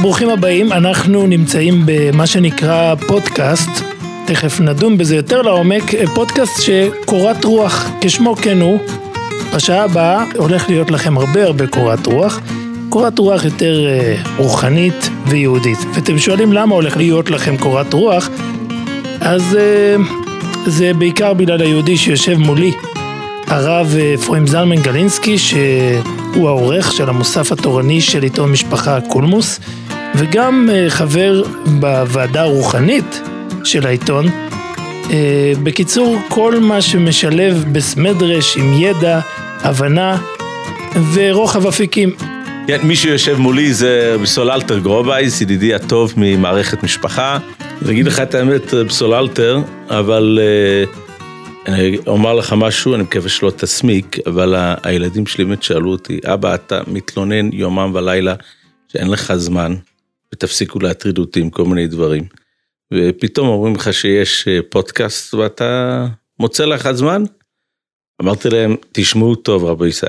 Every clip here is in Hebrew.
ברוכים הבאים, אנחנו נמצאים במה שנקרא פודקאסט, תכף נדון בזה יותר לעומק, פודקאסט שקורת רוח, כשמו כן הוא, בשעה הבאה הולך להיות לכם הרבה הרבה קורת רוח, קורת רוח יותר אה, רוחנית ויהודית, ואתם שואלים למה הולך להיות לכם קורת רוח, אז אה, זה בעיקר בגלל היהודי שיושב מולי, הרב אפרים זלמן גלינסקי, שהוא העורך של המוסף התורני של עיתון משפחה קולמוס, וגם אה, חבר בוועדה הרוחנית של העיתון. אה, בקיצור, כל מה שמשלב בית מדרש עם ידע, הבנה ורוחב אפיקים. כן, מי שיושב מולי זה בצלאל אלתר גרובייס, ידידי הטוב ממערכת משפחה. אני אגיד לך את האמת, בצלאל אלתר, אבל אה, אני אומר לך משהו, אני מקווה שלא תסמיק, אבל הילדים שלי באמת שאלו אותי, אבא, אתה מתלונן יומם ולילה שאין לך זמן, ותפסיקו להטריד אותי עם כל מיני דברים. ופתאום אומרים לך שיש אה, פודקאסט ואתה מוצא לך זמן? אמרתי להם, תשמעו טוב רבותיי,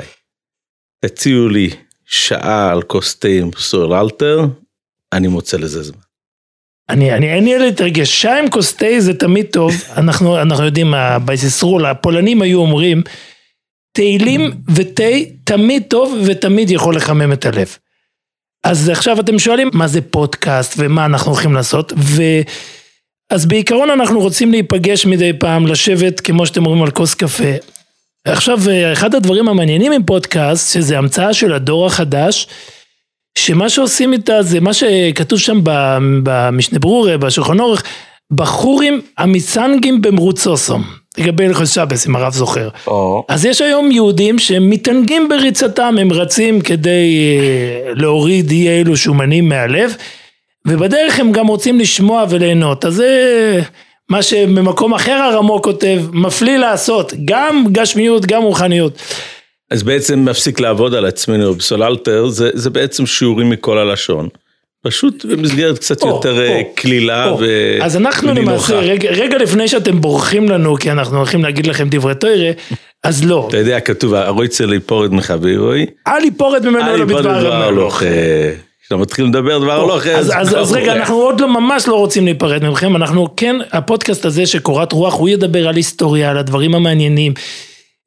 תציעו לי שעה על כוס תה עם סוללטר, אני מוצא לזה זמן. אני, אני, אין לי להתרגש, שעה עם כוס תה זה תמיד טוב, אנחנו, אנחנו יודעים, בית ישראל, הפולנים היו אומרים, תהילים ותה תמיד טוב ותמיד יכול לחמם את הלב. אז עכשיו אתם שואלים, מה זה פודקאסט ומה אנחנו הולכים לעשות, ו... אז בעיקרון אנחנו רוצים להיפגש מדי פעם, לשבת, כמו שאתם אומרים, על כוס קפה. עכשיו, אחד הדברים המעניינים עם פודקאסט, שזה המצאה של הדור החדש, שמה שעושים איתה זה מה שכתוב שם במשנה ברורה, בשולחן אורך, בחורים המצנגים במרוצוסום. לגבי הלכות שבס, אם הרב זוכר. Oh. אז יש היום יהודים שהם מתענגים בריצתם, הם רצים כדי אה, להוריד אי אלו שומנים מהלב, ובדרך הם גם רוצים לשמוע וליהנות. אז זה מה שבמקום אחר הרמו כותב, מפליא לעשות, גם גשמיות, גם רוחניות. אז בעצם מפסיק לעבוד על עצמנו בסוללטר, זה, זה בעצם שיעורים מכל הלשון. פשוט במסגרת קצת יותר אה, קלילה ו... אז אנחנו למעשה, רגע, רגע לפני שאתם בורחים לנו, כי אנחנו הולכים להגיד לכם דברי תוירה, אז לא. אתה יודע, כתוב, אצל ליפורת מחבירוי. אל ליפורת ממנו לא בדבר המלוך. כשאתה מתחיל לדבר דבר הלוך, אז, אז, אז רגע, אנחנו עוד לא ממש לא רוצים להיפרד מכם, אנחנו כן, הפודקאסט הזה שקורת רוח, הוא ידבר על היסטוריה, על הדברים המעניינים.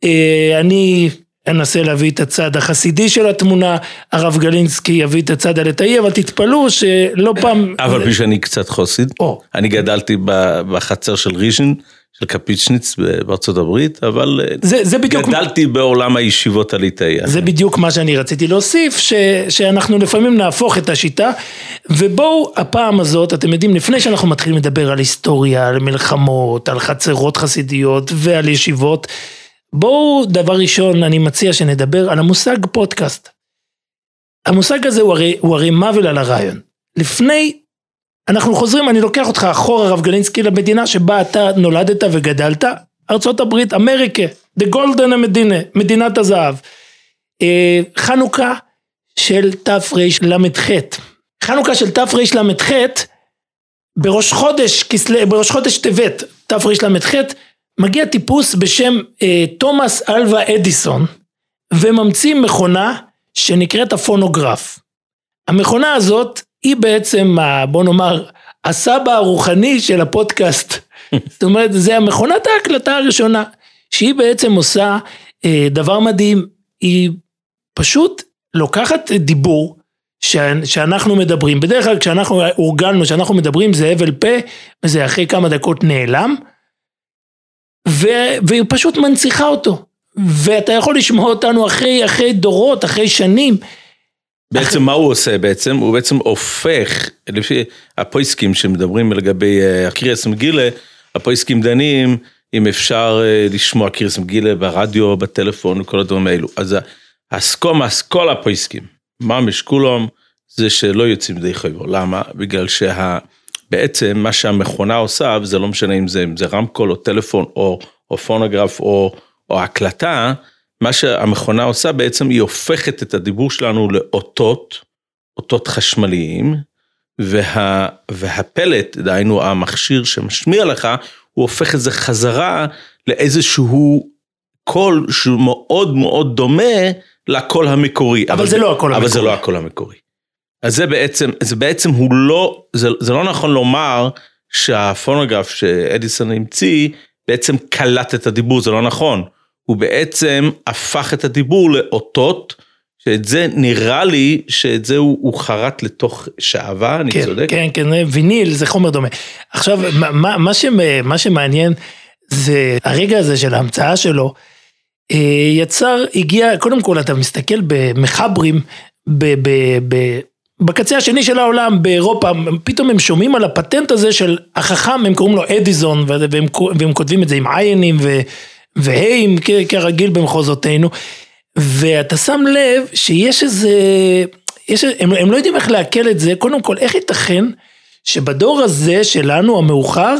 אה, אני אנסה להביא את הצד החסידי של התמונה, הרב גלינסקי יביא את הצד הלטאי, אבל תתפלאו שלא פעם... אבל בלי שאני קצת חוסיד, או. אני גדלתי בחצר של ריז'ן, של קפיצ'ניץ בארצות הברית, אבל זה, זה בדיוק... גדלתי בעולם הישיבות הליטאי. זה בדיוק מה שאני רציתי להוסיף, ש, שאנחנו לפעמים נהפוך את השיטה, ובואו הפעם הזאת, אתם יודעים, לפני שאנחנו מתחילים לדבר על היסטוריה, על מלחמות, על חצרות חסידיות ועל ישיבות, בואו דבר ראשון אני מציע שנדבר על המושג פודקאסט. המושג הזה הוא הרי, הוא הרי מוול על הרעיון. לפני, אנחנו חוזרים, אני לוקח אותך אחורה הרב גלינסקי למדינה שבה אתה נולדת וגדלת, ארצות הברית, אמריקה, the golden המדינה, מדינת הזהב. אה, חנוכה של תרל"ח. חנוכה של תרל"ח בראש חודש, בראש חודש טבת תרל"ח מגיע טיפוס בשם אה, תומאס אלווה אדיסון וממציא מכונה שנקראת הפונוגרף. המכונה הזאת היא בעצם, בוא נאמר, הסבא הרוחני של הפודקאסט. זאת אומרת, זה המכונת ההקלטה הראשונה, שהיא בעצם עושה אה, דבר מדהים, היא פשוט לוקחת דיבור שאנחנו מדברים, בדרך כלל כשאנחנו הורגלנו, כשאנחנו מדברים זה הבל פה, וזה אחרי כמה דקות נעלם. והיא פשוט מנציחה אותו. ואתה יכול לשמוע אותנו אחרי, אחרי דורות, אחרי שנים. בעצם אחרי... מה הוא עושה בעצם? הוא בעצם הופך, לפי הפויסקים שמדברים לגבי אה, הקריאס מגילה, הפויסקים דנים אם אפשר אה, לשמוע קריאס מגילה ברדיו, בטלפון וכל הדברים האלו. אז הסקום, כל הפויסקים, ממש כולם, זה שלא יוצאים די חייבו. למה? בגלל שה... בעצם מה שהמכונה עושה, וזה לא משנה אם זה, אם זה רמקול או טלפון או, או פונוגרף או, או הקלטה, מה שהמכונה עושה בעצם היא הופכת את הדיבור שלנו לאותות, אותות חשמליים, וה, והפלט, דהיינו המכשיר שמשמיע לך, הוא הופך את זה חזרה לאיזשהו קול שהוא מאוד מאוד דומה לקול המקורי. אבל, אבל זה, זה לא הקול המקורי. אבל זה לא הקול המקורי. אז זה בעצם, זה בעצם הוא לא, זה, זה לא נכון לומר שהפונוגרף שאדיסון המציא, בעצם קלט את הדיבור, זה לא נכון. הוא בעצם הפך את הדיבור לאותות, שאת זה נראה לי שאת זה הוא, הוא חרט לתוך שעווה, אני כן, צודק? כן, כן, ויניל זה חומר דומה. עכשיו, מה, מה, ש, מה שמעניין זה הרגע הזה של ההמצאה שלו, אה, יצר, הגיע, קודם כל אתה מסתכל במחברים, ב, ב, ב, בקצה השני של העולם, באירופה, פתאום הם שומעים על הפטנט הזה של החכם, הם קוראים לו אדיזון, והם, והם כותבים את זה עם עיינים והיים, כרגיל במחוזותינו, ואתה שם לב שיש איזה, יש, הם, הם לא יודעים איך לעכל את זה, קודם כל, איך ייתכן שבדור הזה שלנו, המאוחר,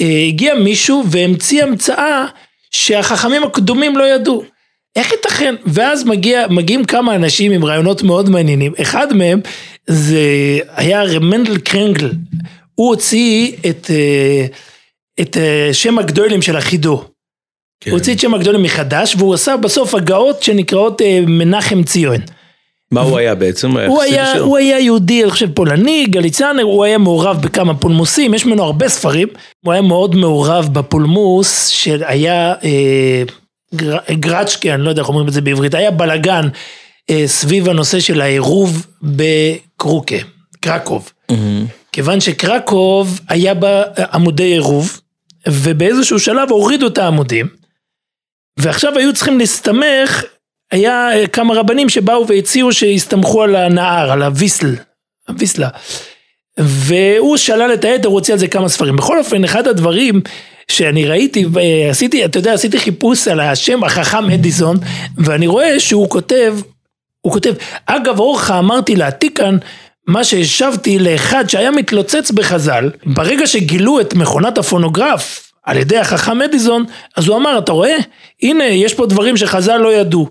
אה, הגיע מישהו והמציא המצאה שהחכמים הקדומים לא ידעו. איך ייתכן? ואז מגיע, מגיעים כמה אנשים עם רעיונות מאוד מעניינים. אחד מהם זה היה רמנדל קרנגל. הוא הוציא את, אה, את אה, שם הגדולים של החידו. כן. הוא הוציא את שם הגדולים מחדש והוא עשה בסוף הגאות שנקראות מנחם ציון. מה הוא היה בעצם? הוא היה, הוא היה יהודי, אני חושב פולני, גליצנר, הוא היה מעורב בכמה פולמוסים, יש ממנו הרבה ספרים. הוא היה מאוד מעורב בפולמוס שהיה אה, גרצ'קי, אני לא יודע איך אומרים את זה בעברית, היה בלאגן אה, סביב הנושא של העירוב בקרוקה, קרקוב. Mm-hmm. כיוון שקרקוב היה בה עמודי עירוב, ובאיזשהו שלב הורידו את העמודים, ועכשיו היו צריכים להסתמך היה אה, כמה רבנים שבאו והציעו שיסתמכו על הנהר, על הוויסל, הוויסלה. והוא שלל את היתר, הוא הוציא על זה כמה ספרים. בכל אופן, אחד הדברים שאני ראיתי, עשיתי, אתה יודע, עשיתי חיפוש על השם החכם אדיסון, ואני רואה שהוא כותב, הוא כותב, אגב אורחה אמרתי להעתיק כאן מה שהשבתי לאחד שהיה מתלוצץ בחז"ל, ברגע שגילו את מכונת הפונוגרף על ידי החכם אדיסון, אז הוא אמר, אתה רואה? הנה, יש פה דברים שחז"ל לא ידעו.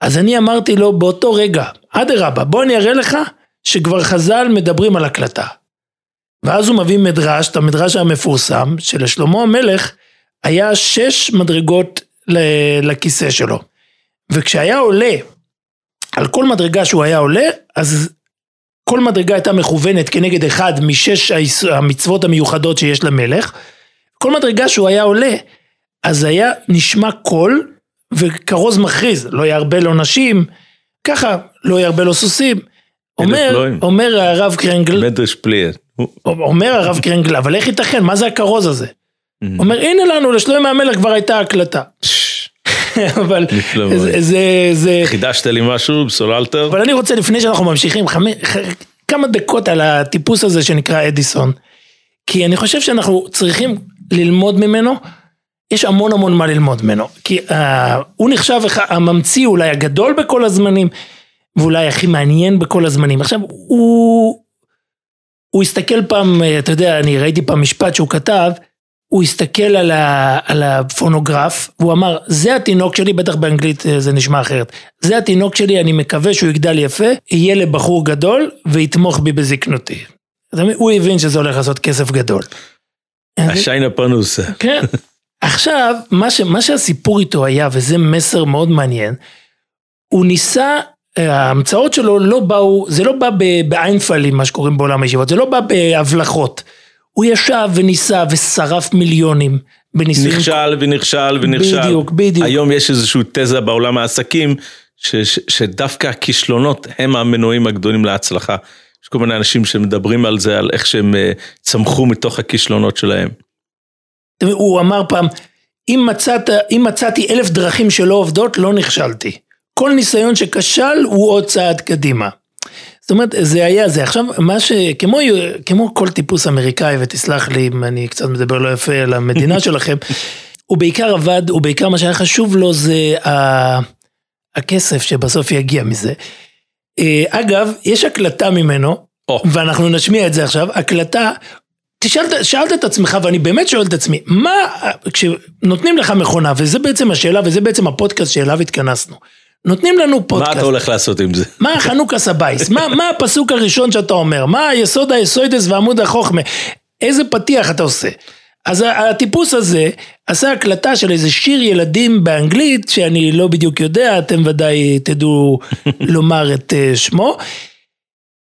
אז אני אמרתי לו באותו רגע, אדרבה, בוא אני אראה לך שכבר חז"ל מדברים על הקלטה. ואז הוא מביא מדרש, את המדרש המפורסם, שלשלמה המלך היה שש מדרגות לכיסא שלו. וכשהיה עולה, על כל מדרגה שהוא היה עולה, אז כל מדרגה הייתה מכוונת כנגד אחד משש המצוות המיוחדות שיש למלך. כל מדרגה שהוא היה עולה, אז היה נשמע קול וכרוז מכריז, לא ירבה לו נשים, ככה, לא ירבה לו סוסים. אומר, אומר הרב קרנגל, מדרש פליאה. אומר הרב קרנגל, אבל איך ייתכן, מה זה הכרוז הזה? אומר, הנה לנו, לשלמה המלך כבר הייתה הקלטה. אבל זה, זה, זה... חידשת לי משהו, סוללת. אבל אני רוצה, לפני שאנחנו ממשיכים, חמי, כמה דקות על הטיפוס הזה שנקרא אדיסון. כי אני חושב שאנחנו צריכים ללמוד ממנו. יש המון המון מה ללמוד ממנו, כי uh, הוא נחשב הממציא אולי הגדול בכל הזמנים, ואולי הכי מעניין בכל הזמנים. עכשיו, הוא, הוא הסתכל פעם, אתה יודע, אני ראיתי פעם משפט שהוא כתב, הוא הסתכל על, ה, על הפונוגרף, והוא אמר, זה התינוק שלי, בטח באנגלית אה, זה נשמע אחרת, זה התינוק שלי, אני מקווה שהוא יגדל יפה, יהיה לבחור גדול, ויתמוך בי בזקנותי. הוא הבין שזה הולך לעשות כסף גדול. השיינה פרנוסה. כן. עכשיו, מה, ש, מה שהסיפור איתו היה, וזה מסר מאוד מעניין, הוא ניסה, ההמצאות שלו לא באו, זה לא בא באיינפלים, מה שקוראים בעולם הישיבות, זה לא בא בהבלחות. הוא ישב וניסה ושרף מיליונים בניסויים. נכשל ונכשל ונכשל. בדיוק, בדיוק. היום יש איזושהי תזה בעולם העסקים, ש, ש, שדווקא הכישלונות הם המנועים הגדולים להצלחה. יש כל מיני אנשים שמדברים על זה, על איך שהם אה, צמחו מתוך הכישלונות שלהם. הוא אמר פעם, אם, מצאת, אם מצאתי אלף דרכים שלא עובדות, לא נכשלתי. כל ניסיון שכשל הוא עוד צעד קדימה. זאת אומרת, זה היה זה. עכשיו, מה ש... כמו, כמו כל טיפוס אמריקאי, ותסלח לי אם אני קצת מדבר לא יפה על המדינה שלכם, הוא בעיקר עבד, הוא בעיקר מה שהיה חשוב לו זה ה... הכסף שבסוף יגיע מזה. אה, אגב, יש הקלטה ממנו, oh. ואנחנו נשמיע את זה עכשיו, הקלטה, תשאל, שאלת את עצמך, ואני באמת שואל את עצמי, מה, כשנותנים לך מכונה, וזה בעצם השאלה, וזה בעצם הפודקאסט שאליו התכנסנו. נותנים לנו פודקאסט. מה אתה הולך לעשות עם זה? מה חנוכה סבייס? מה, מה הפסוק הראשון שאתה אומר? מה היסוד היסוידס ועמוד החוכמה? איזה פתיח אתה עושה? אז הטיפוס הזה עשה הקלטה של איזה שיר ילדים באנגלית, שאני לא בדיוק יודע, אתם ודאי תדעו לומר את אה, שמו.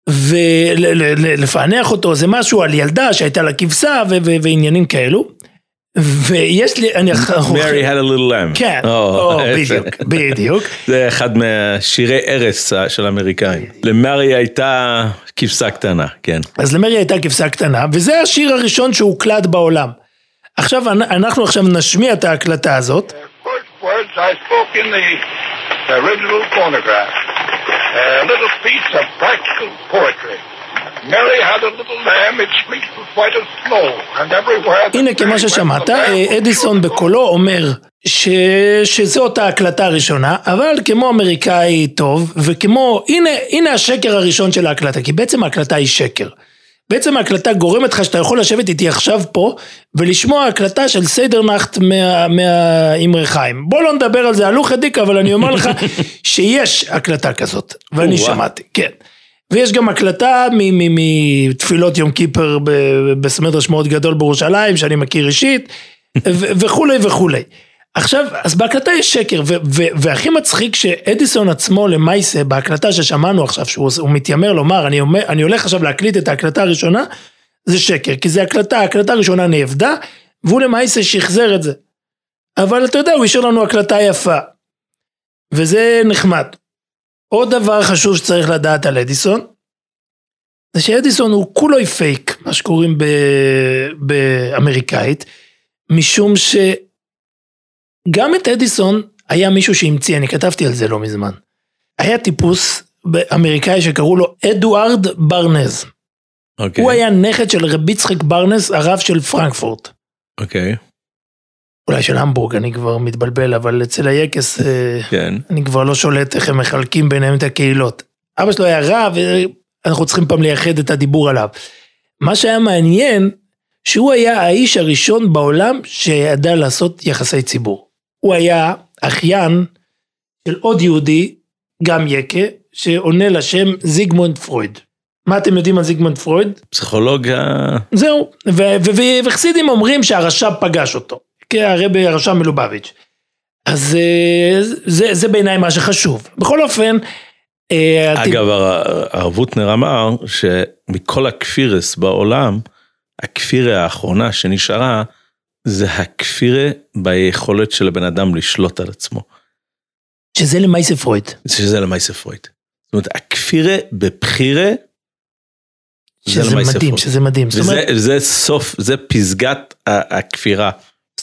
ולפענח אותו, זה משהו על ילדה שהייתה לה כבשה ועניינים כאלו. ויש לי, אני... Mary had a little lamb. כן, יפה. בדיוק, בדיוק. זה אחד מהשירי ערש של האמריקאים. למרי הייתה כבשה קטנה, כן. אז למרי הייתה כבשה קטנה, וזה השיר הראשון שהוקלט בעולם. עכשיו, אנ- אנחנו עכשיו נשמיע את ההקלטה הזאת. the original phonograph. A little piece of practical poetry. הנה, כמו ששמעת, אה, אדיסון בקולו אומר ש... שזאת ההקלטה הראשונה, אבל כמו אמריקאי טוב, וכמו, הנה, הנה השקר הראשון של ההקלטה, כי בעצם ההקלטה היא שקר. בעצם ההקלטה גורמת לך שאתה יכול לשבת איתי עכשיו פה ולשמוע הקלטה של סיידרנחט מה- מהאמרי חיים. בוא לא נדבר על זה הלוך עדיק, אבל אני אומר לך שיש הקלטה כזאת, ואני. שמעתי, כן. ויש גם הקלטה מתפילות יום כיפר בסמדרש מאוד גדול בירושלים, שאני מכיר אישית, וכולי וכולי. עכשיו, אז בהקלטה יש שקר, והכי מצחיק שאדיסון עצמו למעשה, בהקלטה ששמענו עכשיו, שהוא הוא מתיימר לומר, אני, אומר, אני הולך עכשיו להקליט את ההקלטה הראשונה, זה שקר, כי זה הקלטה, ההקלטה הראשונה נאבדה, והוא למעשה שחזר את זה. אבל אתה יודע, הוא השאיר לנו הקלטה יפה. וזה נחמד. עוד דבר חשוב שצריך לדעת על אדיסון, זה שאדיסון הוא כולוי פייק, מה שקוראים ב- באמריקאית, משום שגם את אדיסון היה מישהו שהמציא, אני כתבתי על זה לא מזמן. היה טיפוס אמריקאי שקראו לו אדוארד ברנז. אוקיי. הוא היה נכד של רבי יצחק ברנס, הרב של פרנקפורט. אוקיי, אולי של המבורג, אני כבר מתבלבל, אבל אצל היקס אה, כן. אני כבר לא שולט איך הם מחלקים ביניהם את הקהילות. אבא שלו היה רב, ואנחנו צריכים פעם לייחד את הדיבור עליו. מה שהיה מעניין, שהוא היה האיש הראשון בעולם שידע לעשות יחסי ציבור. הוא היה אחיין של עוד יהודי, גם יקה, שעונה לשם זיגמונד פרויד. מה אתם יודעים על זיגמונד פרויד? פסיכולוג ה... זהו, וחסידים אומרים שהרש"פ פגש אותו, כי הרבי הרש"פ מלובביץ'. אז אה, זה, זה בעיניי מה שחשוב. בכל אופן, אה, אגב, הר- הרב הוטנר אמר שמכל הכפירס בעולם, הכפירה האחרונה שנשארה, זה הכפירה ביכולת של הבן אדם לשלוט על עצמו. שזה למעשה פרויד. שזה למעשה פרויד. זאת אומרת, הכפירה בבחירה, זה שזה מדהים. שזה מדהים. וזה אומרת, זה סוף, זה פסגת הכפירה.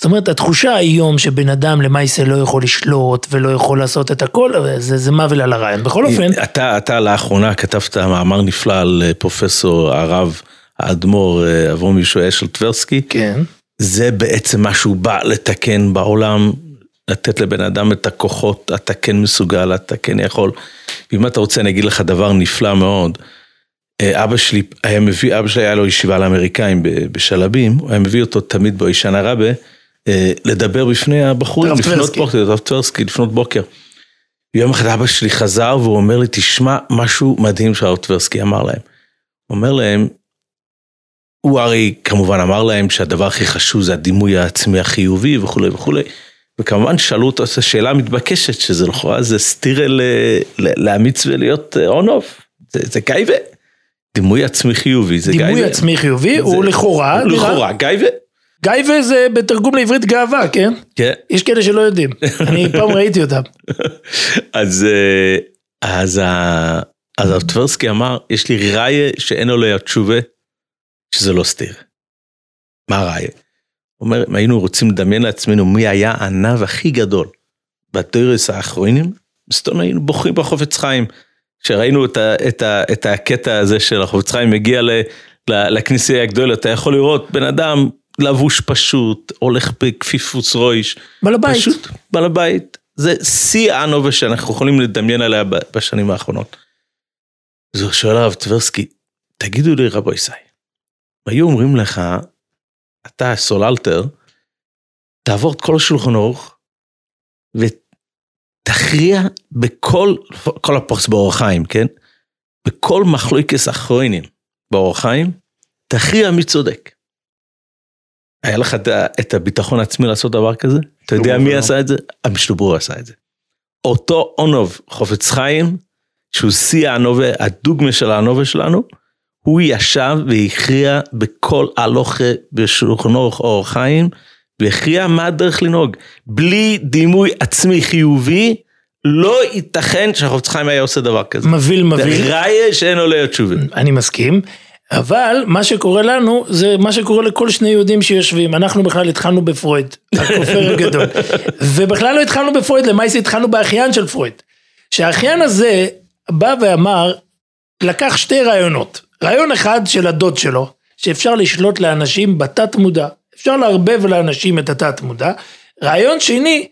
זאת אומרת, התחושה היום שבן אדם למעשה לא יכול לשלוט ולא יכול לעשות את הכל, זה, זה מוות על הרעיון. בכל אופן, אתה, אתה לאחרונה כתבת מאמר נפלא על אה, פרופסור הרב האדמו"ר אה, אברום ישוע אשל טברסקי. כן, זה בעצם מה שהוא בא לתקן בעולם, לתת לבן אדם את הכוחות, אתה כן מסוגל, אתה כן יכול. ואם אתה רוצה, אני אגיד לך דבר נפלא מאוד. אה, אבא שלי היה מביא, אבא שלי היה לו ישיבה לאמריקאים בשלבים, הוא היה מביא אותו תמיד באישן הרבה, אה, לדבר בפני הבחורים, לפנות. בוקר, הרב טברסקי, לפנות בוקר. יום אחד אבא שלי חזר והוא אומר לי, תשמע משהו מדהים שהרב טברסקי אמר להם. הוא אומר להם, הוא הרי כמובן אמר להם שהדבר הכי חשוב זה הדימוי העצמי החיובי וכולי וכולי. וכמובן שאלו אותו את השאלה המתבקשת, שזה לכאורה זה סטירה ל- ל- לאמיץ ולהיות און אוף. זה, זה גייבה. דימוי עצמי חיובי זה גייבה. דימוי עצמי חיובי הוא לכאורה, הוא לכאורה גייבה. גייבה זה בתרגום לעברית גאווה, כן? כן. יש כאלה שלא יודעים, אני פעם ראיתי אותם. אז, אה, אז, אז הרב טברסקי אמר, יש לי ראיה שאין עליה תשובה, שזה לא סתיר. מה הראיה? הוא אומר, אם היינו רוצים לדמיין לעצמנו מי היה הענב הכי גדול בתרס האחרונים, סתום היינו בוכים בחופץ חיים. כשראינו את, ה, את, ה, את הקטע הזה של החופץ חיים מגיע ל, ל, לכנסייה הגדולה, אתה יכול לראות בן אדם לבוש פשוט, הולך בכפיפוס רויש. בעל הבית. פשוט בעל הבית. זה שיא הנובה שאנחנו יכולים לדמיין עליה בשנים האחרונות. אז שואל הרב טברסקי, תגידו לי רבו ישי, היו אומרים לך, אתה סוללטר, תעבור את כל השולחן אורך ותכריע בכל, כל הפוסט באורח חיים, כן? בכל מחלוקס אחרונים באורח חיים, תכריע מי צודק. היה לך את הביטחון העצמי לעשות דבר כזה? אתה יודע שלמה מי ולא. עשה את זה? המשטובור עשה את זה. אותו אונוב חופץ חיים, שהוא שיא הנובה, הדוגמה של הנובה שלנו, הוא ישב והכריע בכל הלוכה בשולחנו אור חיים, והכריע מה הדרך לנהוג. בלי דימוי עצמי חיובי, לא ייתכן שהחפץ חיים היה עושה דבר כזה. מבהיל מבהיל. זה ראיה שאין עולה התשובה. אני מסכים, אבל מה שקורה לנו זה מה שקורה לכל שני יהודים שיושבים. אנחנו בכלל התחלנו בפרויד, הכופר הגדול. ובכלל לא התחלנו בפרויד, למעשה התחלנו באחיין של פרויד. שהאחיין הזה בא ואמר, לקח שתי רעיונות. רעיון אחד של הדוד שלו, שאפשר לשלוט לאנשים בתת מודע. אפשר לערבב לאנשים את התת מודע. רעיון שני,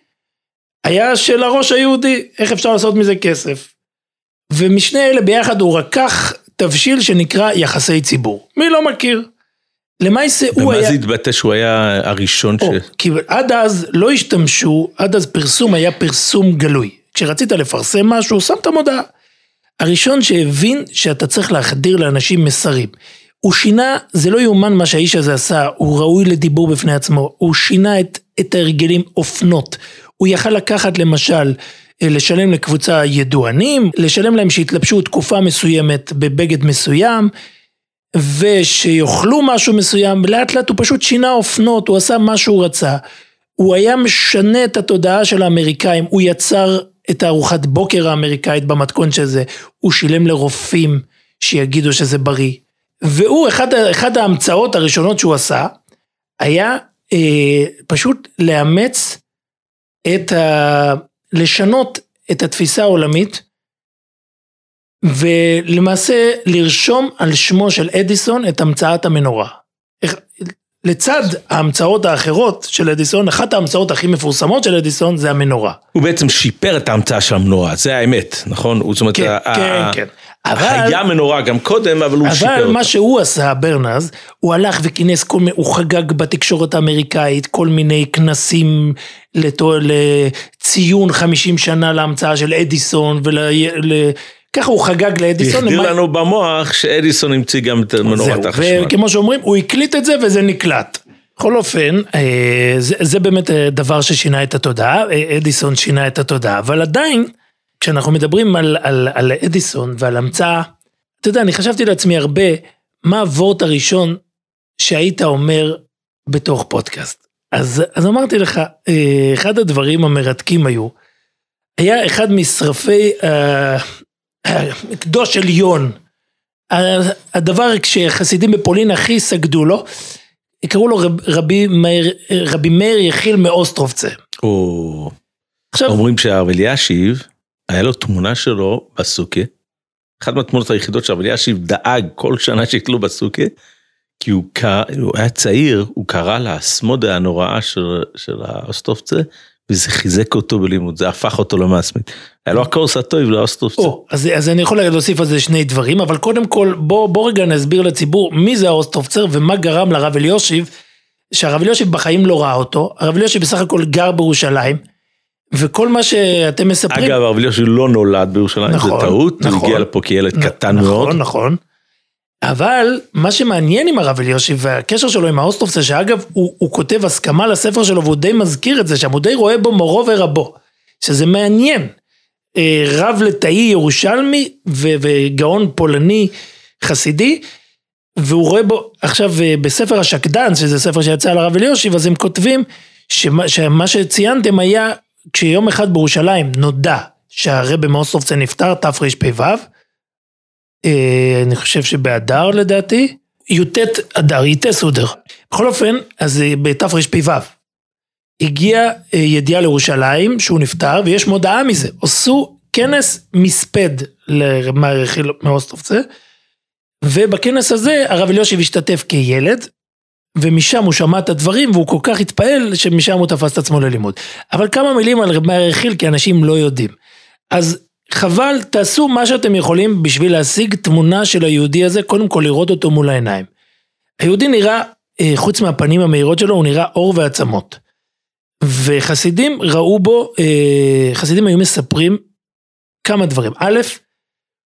היה של הראש היהודי, איך אפשר לעשות מזה כסף. ומשני אלה ביחד הוא רקח תבשיל שנקרא יחסי ציבור. מי לא מכיר? למעשה הוא היה... זה התבטא שהוא היה הראשון ש... או, כי עד אז לא השתמשו, עד אז פרסום היה פרסום גלוי. כשרצית לפרסם משהו, שמת מודעה. הראשון שהבין שאתה צריך להחדיר לאנשים מסרים. הוא שינה, זה לא יאומן מה שהאיש הזה עשה, הוא ראוי לדיבור בפני עצמו, הוא שינה את, את ההרגלים אופנות. הוא יכל לקחת למשל, לשלם לקבוצה ידוענים, לשלם להם שיתלבשו תקופה מסוימת בבגד מסוים, ושיאכלו משהו מסוים, לאט לאט הוא פשוט שינה אופנות, הוא עשה מה שהוא רצה. הוא היה משנה את התודעה של האמריקאים, הוא יצר את הארוחת בוקר האמריקאית במתכון של זה, הוא שילם לרופאים שיגידו שזה בריא. והוא, אחד, אחד ההמצאות הראשונות שהוא עשה, היה אה, פשוט לאמץ את ה... לשנות את התפיסה העולמית, ולמעשה לרשום על שמו של אדיסון את המצאת המנורה. לצד ההמצאות האחרות של אדיסון, אחת ההמצאות הכי מפורסמות של אדיסון זה המנורה. הוא בעצם שיפר את ההמצאה של המנורה, זה האמת, נכון? הוא, זאת אומרת, כן, ה- כן, ה- כן. אבל, היה מנורה גם קודם, אבל הוא שיפר אבל אותה. מה שהוא עשה, ברנז, הוא הלך וכינס כל מיני, הוא חגג בתקשורת האמריקאית כל מיני כנסים לתו, לציון 50 שנה להמצאה של אדיסון, ול... ל... ככה הוא חגג לאדיסון. החדיר למה- לנו במוח שאדיסון המציא גם את מנורת החשמל. וכמו שאומרים, הוא הקליט את זה וזה נקלט. בכל אופן, אה, זה, זה באמת אה, דבר ששינה את התודעה, אה, אדיסון שינה את התודעה, אבל עדיין, כשאנחנו מדברים על, על, על אדיסון ועל המצאה, אתה יודע, אני חשבתי לעצמי הרבה, מה הוורט הראשון שהיית אומר בתוך פודקאסט. אז, אז אמרתי לך, אה, אחד הדברים המרתקים היו, היה אחד משרפי אה, קדוש עליון, הדבר כשחסידים בפולין הכי סגדו לו, קראו לו רב, רבי, מאיר, רבי מאיר יחיל מאוסטרובצה. או... עכשיו, אומרים שהרב אלישיב, היה לו תמונה שלו בסוכה. אחת מהתמונות היחידות שהרב אלישיב דאג כל שנה שיתלו בסוכה, כי הוא, קרא, הוא היה צעיר, הוא קרא להתמדה הנוראה של, של האוסטרובצר, וזה חיזק אותו בלימוד, זה הפך אותו למתמיד. היה לו הכרת הטוב לאוסטרובצר. או, אז, אז אני יכול להוסיף על זה שני דברים, אבל קודם כל בוא, בוא רגע נסביר לציבור מי זה האוסטרובצר ומה גרם לרב אליושיב, שהרב אליושיב בחיים לא ראה אותו, הרב אליושיב בסך הכל גר בירושלים, וכל מה שאתם מספרים... אגב, הרב אלישיב לא נולד בירושלים, נכון, זה טעות, נכון. הוא הגיע לפה כילד נ- קטן נכון, מאוד. נכון, נכון. אבל מה שמעניין עם הרב אליושיב והקשר שלו עם האוסטרובצה, שאגב הוא, הוא כותב הסכמה לספר שלו והוא די מזכיר את זה, שם הוא די רואה בו מורו ורבו, שזה מעניין. אה, רב לתאי ירושלמי ו- וגאון פולני חסידי, והוא רואה בו, עכשיו אה, בספר השקדן, שזה ספר שיצא על הרב אליושיב, אז הם כותבים שמה, שמה שציינתם היה, כשיום אחד בירושלים נודע שהרבה מאוסטרובצה נפטר, תרפ"ו, אה, אני חושב שבאדר לדעתי, י"ט אדר, י"ט סודר. בכל אופן, אז אה, בתרפ"ו הגיעה אה, ידיעה לירושלים שהוא נפטר, ויש מודעה מזה. עשו כנס מספד למר יחיל מאוסטרובצה, ובכנס הזה הרב אליושיב השתתף כילד, ומשם הוא שמע את הדברים והוא כל כך התפעל שמשם הוא תפס את עצמו ללימוד. אבל כמה מילים על רב מאיר יחיל כי אנשים לא יודעים. אז חבל, תעשו מה שאתם יכולים בשביל להשיג תמונה של היהודי הזה, קודם כל לראות אותו מול העיניים. היהודי נראה, אה, חוץ מהפנים המהירות שלו, הוא נראה עור ועצמות. וחסידים ראו בו, אה, חסידים היו מספרים כמה דברים. א',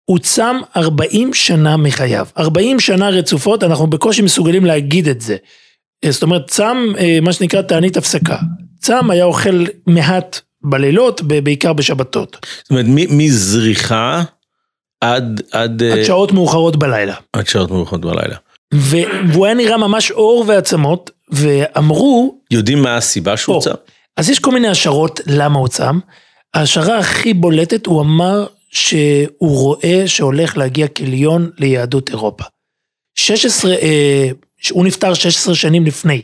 הוא צם 40 שנה מחייו. 40 שנה רצופות, אנחנו בקושי מסוגלים להגיד את זה. אה, זאת אומרת, צם, אה, מה שנקרא תענית הפסקה. צם היה אוכל מעט בלילות, בעיקר בשבתות. זאת אומרת, מזריחה עד, עד, עד אה, שעות מאוחרות בלילה. עד שעות מאוחרות בלילה. והוא היה נראה ממש עור ועצמות, ואמרו, יודעים מה הסיבה שהוא צם? אז יש כל מיני השערות למה הוא צם. ההשערה הכי בולטת, הוא אמר שהוא רואה שהולך להגיע כליון ליהדות אירופה. 16, אה, הוא נפטר 16 שנים לפני.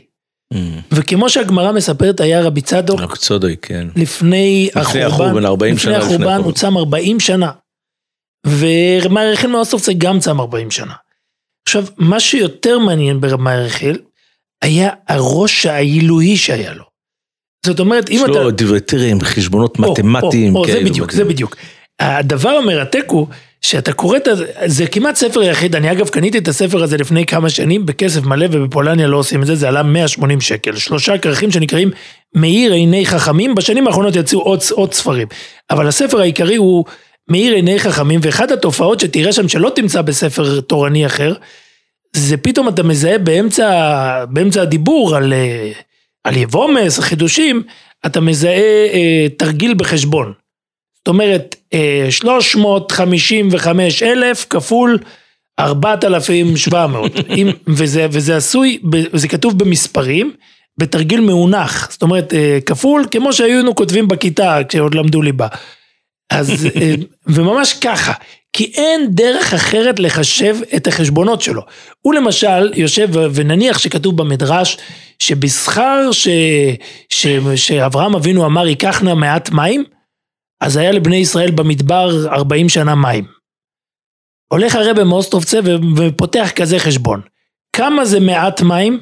וכמו שהגמרא מספרת, היה רבי צדוק רק צודק, כן. לפני החורבן, החורבן, 40 שנה לפני לפני החורבן. הוא צם 40 שנה. ורמי ירחיל מאוסטרופצה גם צם 40 שנה. עכשיו, מה שיותר מעניין ברמי ירחיל, היה הראש העילוי שהיה לו. זאת אומרת, אם יש אתה... לו דברי טרם, חשבונות או, מתמטיים. או, או, זה כאלו, בדיוק. זה בדיוק. הדבר המרתק הוא שאתה קורא את זה, זה כמעט ספר יחיד, אני אגב קניתי את הספר הזה לפני כמה שנים בכסף מלא ובפולניה לא עושים את זה, זה עלה 180 שקל, שלושה כרכים שנקראים מאיר עיני חכמים, בשנים האחרונות יצאו עוד, עוד ספרים, אבל הספר העיקרי הוא מאיר עיני חכמים, ואחת התופעות שתראה שם שלא תמצא בספר תורני אחר, זה פתאום אתה מזהה באמצע, באמצע הדיבור על, אה, על יבומס, חידושים, אתה מזהה אה, תרגיל בחשבון. זאת אומרת, אה, 355 אלף כפול 4,700, אם- וזה, וזה עשוי, זה כתוב במספרים, בתרגיל מאונח, זאת אומרת, אה, כפול, כמו שהיינו כותבים בכיתה כשעוד למדו ליבה. אז, אה, וממש ככה, כי אין דרך אחרת לחשב את החשבונות שלו. הוא למשל יושב, ונניח שכתוב במדרש, שבשכר ש, ש, שאברהם אבינו אמר ייקח נא מעט מים, אז היה לבני ישראל במדבר 40 שנה מים. הולך הרב מאוסטרובצה ו- ופותח כזה חשבון. כמה זה מעט מים?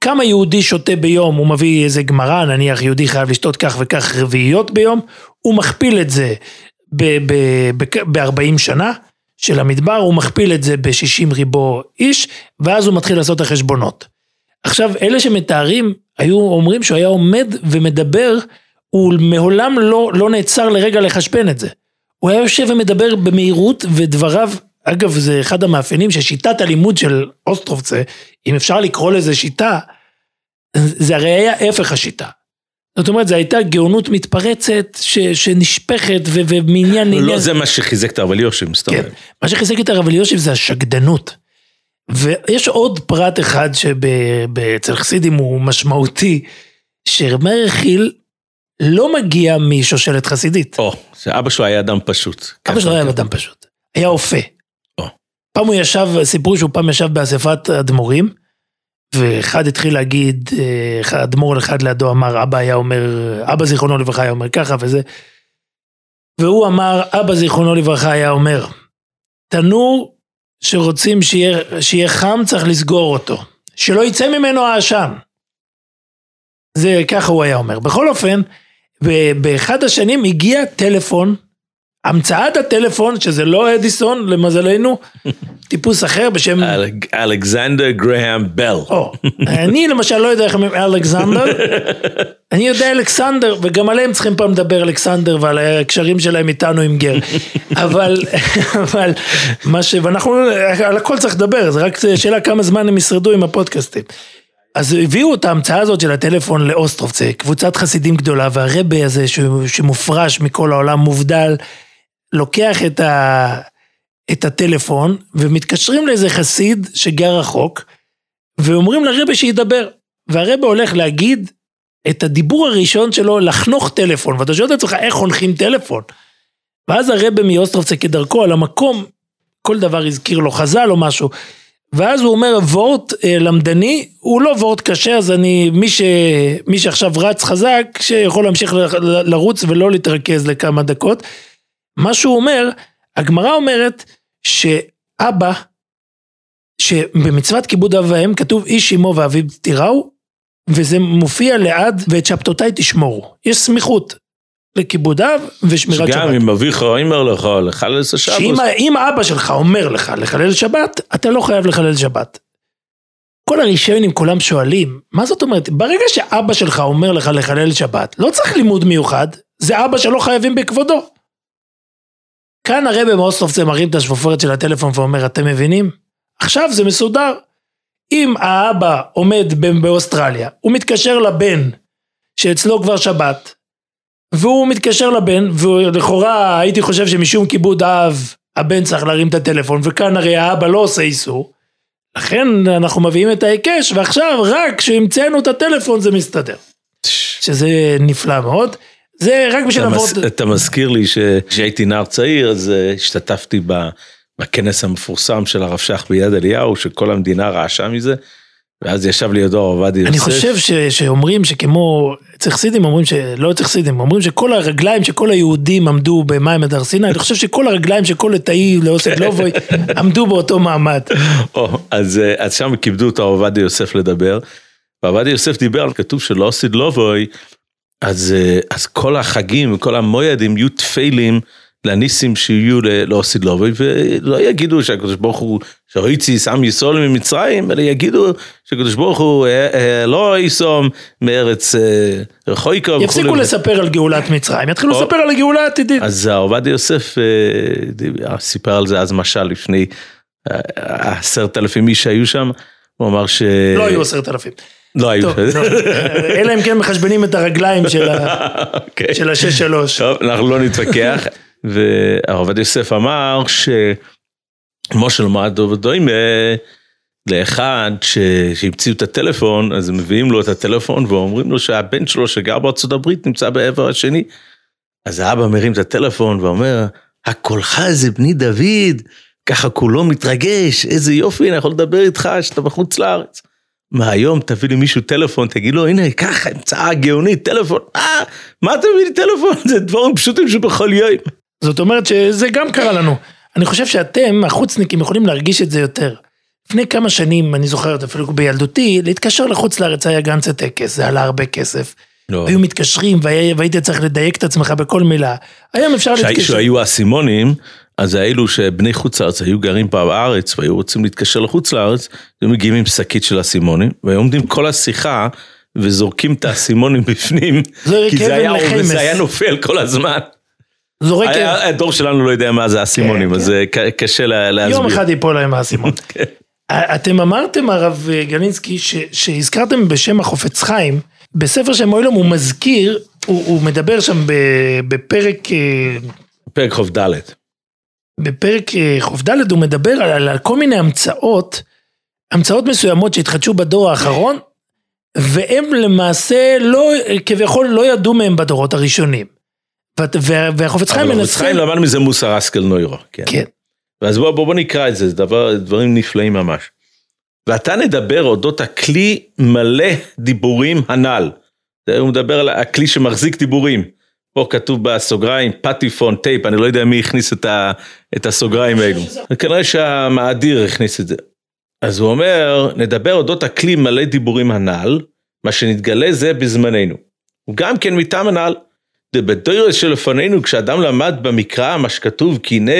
כמה יהודי שותה ביום? הוא מביא איזה גמרא, נניח יהודי חייב לשתות כך וכך רביעיות ביום, הוא מכפיל את זה ב-40 שנה של המדבר, הוא מכפיל את זה ב-60 ריבו איש, ואז הוא מתחיל לעשות את החשבונות. עכשיו, אלה שמתארים, היו אומרים שהוא היה עומד ומדבר, הוא מעולם לא, לא נעצר לרגע לחשבן את זה. הוא היה יושב ומדבר במהירות, ודבריו, אגב, זה אחד המאפיינים ששיטת הלימוד של אוסטרובצה, אם אפשר לקרוא לזה שיטה, זה הרי היה הפך השיטה. זאת אומרת, זו הייתה גאונות מתפרצת, ש, שנשפכת ו, ומעניין. לא זה מה שחיזק את הרב אליושים, סתם. כן. מה שחיזק את הרב אליושיב זה השקדנות. ויש עוד פרט אחד שאצל חסידים הוא משמעותי, שרב מאיר חיל לא מגיע משושלת חסידית. או, זה אבא שלו היה אדם פשוט. אבא שלו ככה, היה כן. אדם פשוט, היה אופה. או. פעם הוא ישב, סיפרו שהוא פעם ישב באספת אדמו"רים, ואחד התחיל להגיד, אה, אדמו"ר אחד לידו אמר, אבא היה אומר, אבא זיכרונו לברכה היה אומר ככה וזה. והוא אמר, אבא זיכרונו לברכה היה אומר, תנור שרוצים שיהיה, שיהיה חם צריך לסגור אותו, שלא יצא ממנו העשן. זה ככה הוא היה אומר. בכל אופן, ב- באחד השנים הגיע טלפון, המצאת הטלפון, שזה לא אדיסון למזלנו, טיפוס אחר בשם... אלכסנדר גרהם בל. אני למשל לא יודע איך הם אלכסנדר, אני יודע אלכסנדר, וגם עליהם צריכים פעם לדבר אלכסנדר ועל הקשרים שלהם איתנו עם גר. אבל, אבל, מה ש... ואנחנו, על הכל צריך לדבר, זה רק שאלה כמה זמן הם ישרדו עם הפודקאסטים. אז הביאו את ההמצאה הזאת של הטלפון לאוסטרובצה, קבוצת חסידים גדולה, והרבה הזה שמופרש מכל העולם, מובדל, לוקח את, ה, את הטלפון ומתקשרים לאיזה חסיד שגר רחוק, ואומרים לרבה שידבר. והרבה הולך להגיד את הדיבור הראשון שלו, לחנוך טלפון, ואתה שואל את עצמך איך חונכים טלפון. ואז הרבה מאוסטרובצה כדרכו על המקום, כל דבר הזכיר לו חז"ל או משהו. ואז הוא אומר וורט אה, למדני, הוא לא וורט קשה, אז אני, מי, ש, מי שעכשיו רץ חזק, שיכול להמשיך ל- ל- לרוץ ולא להתרכז לכמה דקות. מה שהוא אומר, הגמרא אומרת שאבא, שבמצוות כיבוד אב ואם כתוב איש אמו ואביו תיראו, וזה מופיע לעד ואת שבתותיי תשמורו. יש סמיכות לכיבוד אב ושמירת שגם שבת. אם אביך אומר לך לחלל את שאם השבת, ה- אם אבא שלך אומר לך לחלל שבת, אתה לא חייב לחלל שבת. כל הרישיונים כולם שואלים, מה זאת אומרת? ברגע שאבא שלך אומר לך לחלל שבת, לא צריך לימוד מיוחד, זה אבא שלא חייבים בכבודו. כאן הרבי מאוסטרופצה מרים את השפופרת של הטלפון ואומר, אתם מבינים? עכשיו זה מסודר. אם האבא עומד באוסטרליה, הוא מתקשר לבן, שאצלו כבר שבת, והוא מתקשר לבן, ולכאורה הייתי חושב שמשום כיבוד אב, הבן צריך להרים את הטלפון, וכאן הרי האבא לא עושה איסור. לכן אנחנו מביאים את ההיקש, ועכשיו רק כשהמצאנו את הטלפון זה מסתדר. שזה נפלא מאוד. זה רק בשביל אתה, לעבור... מז... אתה מזכיר לי שכשהייתי נער צעיר, אז אה, השתתפתי ב... בכנס המפורסם של הרב שך ביד אליהו, שכל המדינה רעשה מזה, ואז ישב לידו עובדיה יוסף. אני חושב ש, שאומרים שכמו, אצל חסידים אומרים שלא אצל חסידים, אומרים שכל הרגליים שכל היהודים עמדו במים הדר סיני, אני חושב שכל הרגליים של כל לתאי לאוסד לובוי עמדו באותו מעמד. או, אז, אה, אז שם כיבדו את הרב עובדיה יוסף לדבר, ועובדיה יוסף דיבר, כתוב שלאוסד לובוי, אז, אה, אז כל החגים וכל המוידים יהיו תפלים לניסים שיהיו לאוסיד לובי, ולא יגידו שהקדוש ברוך הוא, שהויציס עם ישראל ממצרים, אלא יגידו שהקדוש ברוך הוא אה, אה, לא יישום מארץ רחויקו וכולי. יפסיקו לספר על גאולת מצרים, יתחילו לספר על הגאולה העתידית. אז עובדיה יוסף סיפר על זה אז משל לפני עשרת אלפים איש שהיו שם, הוא אמר ש... לא היו עשרת אלפים. לא היו. אלא אם כן מחשבנים את הרגליים של השש שלוש. טוב, אנחנו לא נתווכח. והרב יוסף אמר שמשה למד ודוימה לאחד שהמציאו את הטלפון, אז מביאים לו את הטלפון ואומרים לו שהבן שלו שגר בארצות הברית נמצא בעבר השני. אז האבא מרים את הטלפון ואומר, הקולך זה בני דוד, ככה כולו מתרגש, איזה יופי, אני יכול לדבר איתך שאתה בחוץ לארץ. מהיום תביא לי מישהו טלפון, תגיד לו, הנה, ככה, המצאה גאונית, טלפון, אה, מה אתה מביא לי טלפון? זה דברים פשוטים שבכל יום. זאת אומרת שזה גם קרה לנו. אני חושב שאתם, החוצניקים, יכולים להרגיש את זה יותר. לפני כמה שנים, אני זוכר את אפילו בילדותי, להתקשר לחוץ לארץ היה גנץ הטקס, זה עלה הרבה כסף. לא. היו מתקשרים והיית צריך לדייק את עצמך בכל מילה. היום אפשר להתקשר. כשהיו האסימונים, אז האלו שבני חוץ לארץ היו גרים פה בארץ והיו רוצים להתקשר לחוץ לארץ, היו מגיעים עם שקית של אסימונים, והיו עומדים כל השיחה וזורקים את האסימונים בפנים, כי זה היה, זה היה נופל כל הזמן. זורק... הדור שלנו לא יודע מה זה האסימונים, אז זה קשה להסביר. יום אחד ייפול להם האסימון. כן. אתם אמרתם, הרב גלינסקי, שהזכרתם בשם החופץ חיים, בספר שם מוילום הוא מזכיר, הוא מדבר שם בפרק... פרק ח"ד. בפרק ח"ד הוא מדבר על כל מיני המצאות, המצאות מסוימות שהתחדשו בדור האחרון, והם למעשה לא, כביכול לא ידעו מהם בדורות הראשונים. והחופץ חיים מנסה... החופץ חיים למד מזה מוסר אסקל נוירו. כן. כן. ואז בוא, בוא, בוא נקרא את זה, זה דבר, דברים נפלאים ממש. ואתה נדבר אודות הכלי מלא דיבורים הנ"ל. הוא מדבר על הכלי שמחזיק דיבורים. פה כתוב בסוגריים פטיפון טייפ, אני לא יודע מי הכניס את, ה, את הסוגריים האלו. כנראה שהמאדיר הכניס את זה. אז הוא אומר, נדבר אודות הכלי מלא דיבורים הנ"ל, מה שנתגלה זה בזמננו. הוא גם כן מטעם הנ"ל. בדוירס שלפנינו, כשאדם למד במקרא מה שכתוב, הנה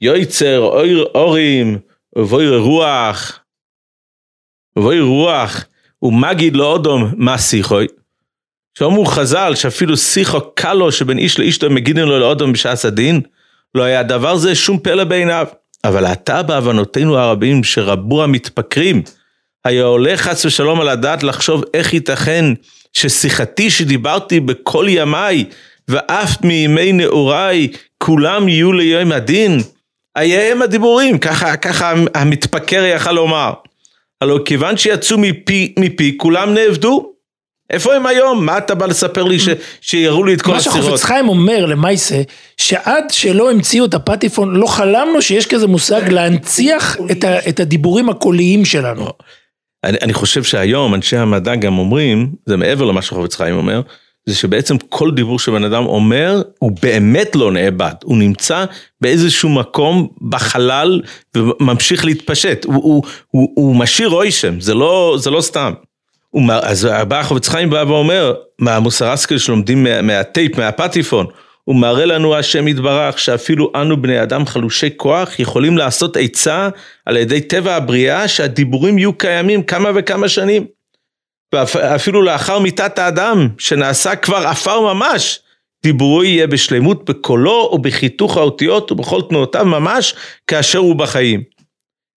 יויצר אור, אורים ובוי רוח, ובוי רוח, ומגיד לו אודום מה שיחוי. שאומרו חז"ל שאפילו שיחו קלו שבין איש לאשתו מגידים לו לאודום בשעת הדין, לא היה דבר זה שום פלא בעיניו. אבל אתה בהבנותינו הרבים שרבו המתפקרים, היה עולה חס ושלום על הדעת לחשוב איך ייתכן ששיחתי שדיברתי בכל ימיי, ואף מימי נעוריי, כולם יהיו ליום הדין. היה הם הדיבורים, ככה, ככה המתפקר יכל לומר. הלא כיוון שיצאו מפי, מפי, כולם נאבדו. איפה הם היום? מה אתה בא לספר לי ש, שיראו לי את כל הסירות? מה שחופץ חיים אומר למעשה, שעד שלא המציאו את הפטיפון, לא חלמנו שיש כזה מושג להנציח את, ה, את הדיבורים הקוליים שלנו. אני, אני חושב שהיום אנשי המדע גם אומרים, זה מעבר למה שחופץ חיים אומר, זה שבעצם כל דיבור שבן אדם אומר, הוא באמת לא נאבד, הוא נמצא באיזשהו מקום בחלל וממשיך להתפשט, הוא, הוא, הוא, הוא משאיר רוישם, זה לא, זה לא סתם. אז הבא החובץ חיים בא ואומר, מהמוסר השכל שלומדים מה, מהטייפ, מהפטיפון, הוא מראה לנו השם יתברך שאפילו אנו בני אדם חלושי כוח יכולים לעשות עצה על ידי טבע הבריאה שהדיבורים יהיו קיימים כמה וכמה שנים. ואפילו לאחר מיתת האדם שנעשה כבר עפר ממש, דיבורו יהיה בשלמות בקולו ובחיתוך האותיות ובכל תנועותיו ממש כאשר הוא בחיים.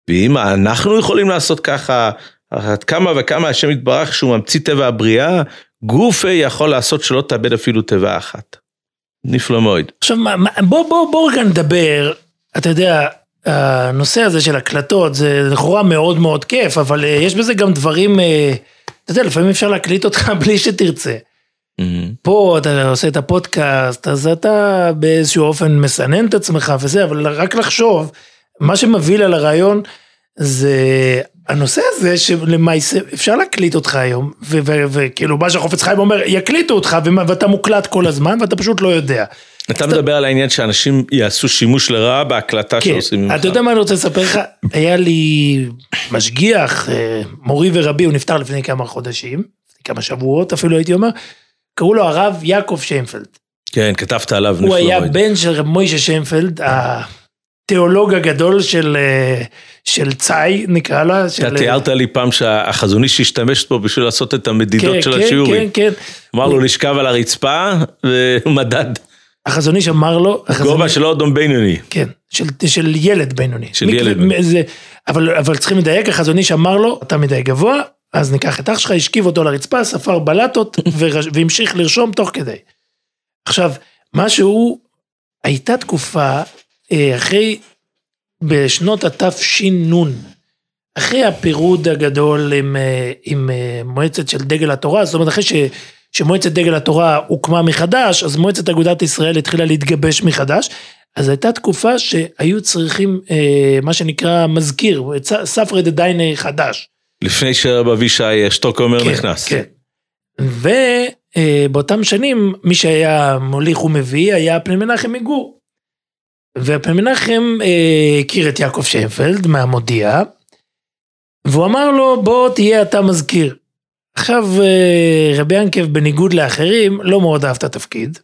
ואם אנחנו יכולים לעשות ככה, עד כמה וכמה השם יתברך שהוא ממציא טבע הבריאה, גופה יכול לעשות שלא תאבד אפילו תיבה אחת. נפלא מאוד. עכשיו בוא בוא בוא רגע נדבר אתה יודע, הנושא הזה של הקלטות זה לכאורה מאוד מאוד כיף, אבל אה, יש בזה גם דברים, אה, אתה יודע, לפעמים אפשר להקליט אותך בלי שתרצה. פה אתה עושה את הפודקאסט, אז אתה באיזשהו אופן מסנן את עצמך וזה, אבל רק לחשוב, מה שמביא על הרעיון זה הנושא הזה שלמעשה אפשר להקליט אותך היום, וכאילו מה שהחופץ חיים אומר, יקליטו אותך ואתה מוקלט כל הזמן ואתה פשוט לא יודע. אתה מדבר על העניין שאנשים יעשו שימוש לרעה בהקלטה כן, שעושים ממך. אתה יודע מה אני רוצה לספר לך? היה לי משגיח, אה, מורי ורבי, הוא נפטר לפני כמה חודשים, כמה שבועות אפילו הייתי אומר, קראו לו הרב יעקב שיינפלד. כן, כתבת עליו. הוא היה. בן של רב מוישה שיינפלד, התיאולוג הגדול של, אה, של צאי נקרא לה. של, אתה תיארת לי פעם שהחזון איש השתמש פה בשביל לעשות את המדידות כן, של כן, השיעורים. כן, כן. אמר לו לשכב על הרצפה ומדד. החזון איש אמר לו, החזון גובה של אודום בינוני. כן, של, של ילד בינוני. של מק- ילד בינוני. זה, אבל, אבל צריכים לדייק, החזון איש אמר לו, אתה מדי גבוה, אז ניקח את אח שלך, השכיב אותו לרצפה, ספר בלטות, והמשיך לרשום תוך כדי. עכשיו, מה שהוא, הייתה תקופה, אחרי, בשנות התש"ן, אחרי הפירוד הגדול עם, אה, עם אה, מועצת של דגל התורה, זאת אומרת אחרי ש, שמועצת דגל התורה הוקמה מחדש, אז מועצת אגודת ישראל התחילה להתגבש מחדש, אז הייתה תקופה שהיו צריכים אה, מה שנקרא מזכיר, דה דיינה חדש. לפני שרב אבישי שטוקומר כן, נכנס. כן. ובאותם שנים מי שהיה מוליך ומביא היה פני מנחם מגור. ופני מנחם אה, הכיר את יעקב שיינפלד מהמודיע, והוא אמר לו בוא תהיה אתה מזכיר. עכשיו אה, רבי ינקב בניגוד לאחרים לא מאוד אהב את התפקיד.